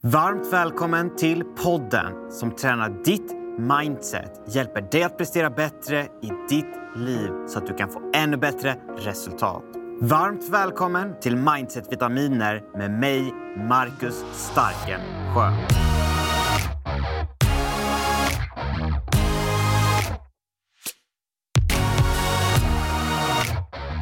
Varmt välkommen till podden som tränar ditt mindset, hjälper dig att prestera bättre i ditt liv så att du kan få ännu bättre resultat. Varmt välkommen till Mindset Vitaminer med mig, Marcus Starkensjö.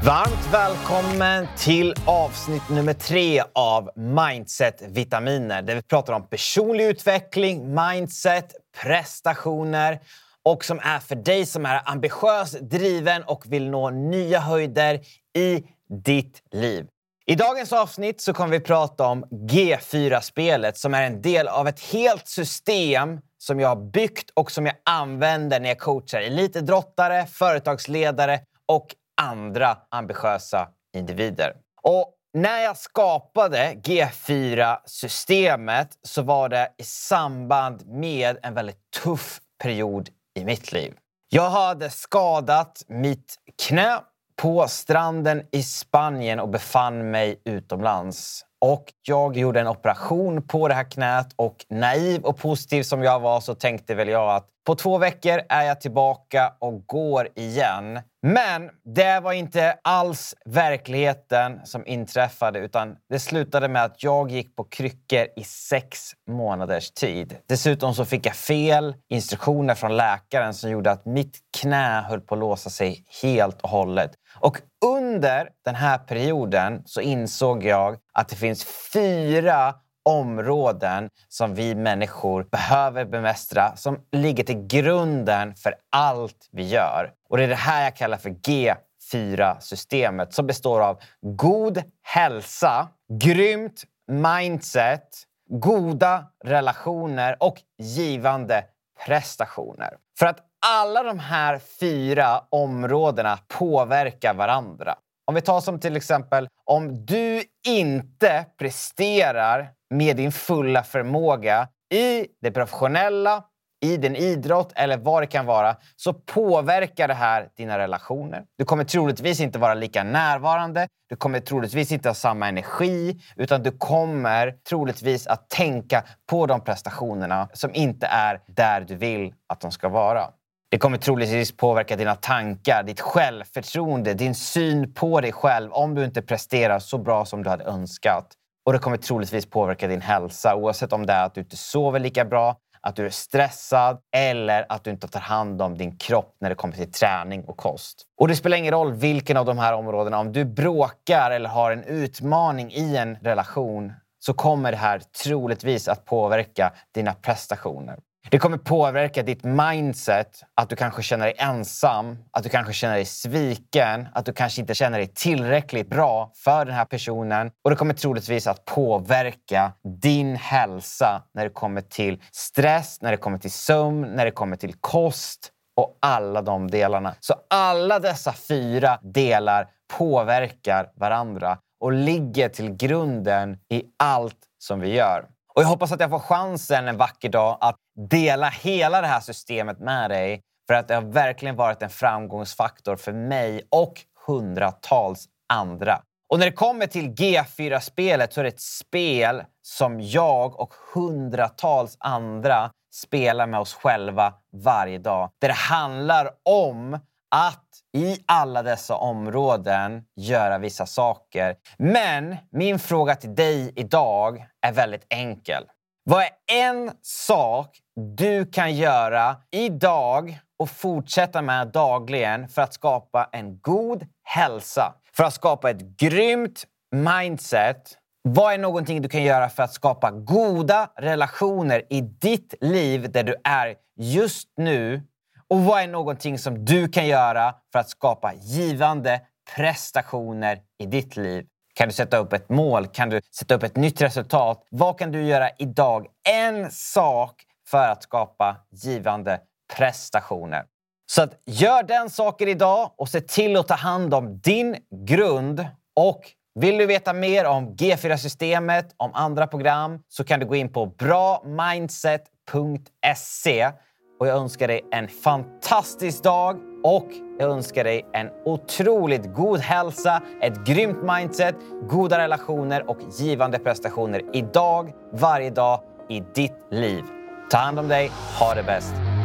Varmt välkommen till avsnitt nummer tre av Mindset Vitaminer där vi pratar om personlig utveckling, mindset, prestationer och som är för dig som är ambitiös, driven och vill nå nya höjder i ditt liv. I dagens avsnitt så kommer vi prata om G4-spelet som är en del av ett helt system som jag har byggt och som jag använder när jag coachar elitidrottare, företagsledare och andra ambitiösa individer. Och när jag skapade G4-systemet så var det i samband med en väldigt tuff period i mitt liv. Jag hade skadat mitt knä på stranden i Spanien och befann mig utomlands. Och jag gjorde en operation på det här knät och naiv och positiv som jag var så tänkte väl jag att på två veckor är jag tillbaka och går igen. Men det var inte alls verkligheten som inträffade utan det slutade med att jag gick på kryckor i sex månaders tid. Dessutom så fick jag fel instruktioner från läkaren som gjorde att mitt knä höll på att låsa sig helt och hållet. Och under den här perioden så insåg jag att det finns fyra områden som vi människor behöver bemästra som ligger till grunden för allt vi gör. Och det är det här jag kallar för G4-systemet som består av god hälsa, grymt mindset, goda relationer och givande prestationer. För att alla de här fyra områdena påverkar varandra. Om vi tar som till exempel om du inte presterar med din fulla förmåga i det professionella, i din idrott eller vad det kan vara så påverkar det här dina relationer. Du kommer troligtvis inte vara lika närvarande. Du kommer troligtvis inte ha samma energi utan du kommer troligtvis att tänka på de prestationerna som inte är där du vill att de ska vara. Det kommer troligtvis påverka dina tankar, ditt självförtroende, din syn på dig själv om du inte presterar så bra som du hade önskat. Och det kommer troligtvis påverka din hälsa oavsett om det är att du inte sover lika bra, att du är stressad eller att du inte tar hand om din kropp när det kommer till träning och kost. Och det spelar ingen roll vilken av de här områdena, om du bråkar eller har en utmaning i en relation så kommer det här troligtvis att påverka dina prestationer. Det kommer påverka ditt mindset, att du kanske känner dig ensam, att du kanske känner dig sviken, att du kanske inte känner dig tillräckligt bra för den här personen. Och det kommer troligtvis att påverka din hälsa när det kommer till stress, när det kommer till sömn, när det kommer till kost och alla de delarna. Så alla dessa fyra delar påverkar varandra och ligger till grunden i allt som vi gör. Och jag hoppas att jag får chansen en vacker dag att dela hela det här systemet med dig. För att det har verkligen varit en framgångsfaktor för mig och hundratals andra. Och när det kommer till G4-spelet så är det ett spel som jag och hundratals andra spelar med oss själva varje dag. Där det handlar om att i alla dessa områden göra vissa saker. Men min fråga till dig idag är väldigt enkel. Vad är en sak du kan göra idag och fortsätta med dagligen för att skapa en god hälsa? För att skapa ett grymt mindset vad är någonting du kan göra för att skapa goda relationer i ditt liv där du är just nu och vad är någonting som du kan göra för att skapa givande prestationer i ditt liv? Kan du sätta upp ett mål? Kan du sätta upp ett nytt resultat? Vad kan du göra idag? En sak för att skapa givande prestationer. Så att gör den saken idag och se till att ta hand om din grund. Och vill du veta mer om G4-systemet, om andra program, så kan du gå in på bramindset.se och jag önskar dig en fantastisk dag och Jag önskar dig en otroligt god hälsa, ett grymt mindset, goda relationer och givande prestationer idag, varje dag i ditt liv. Ta hand om dig, ha det bäst.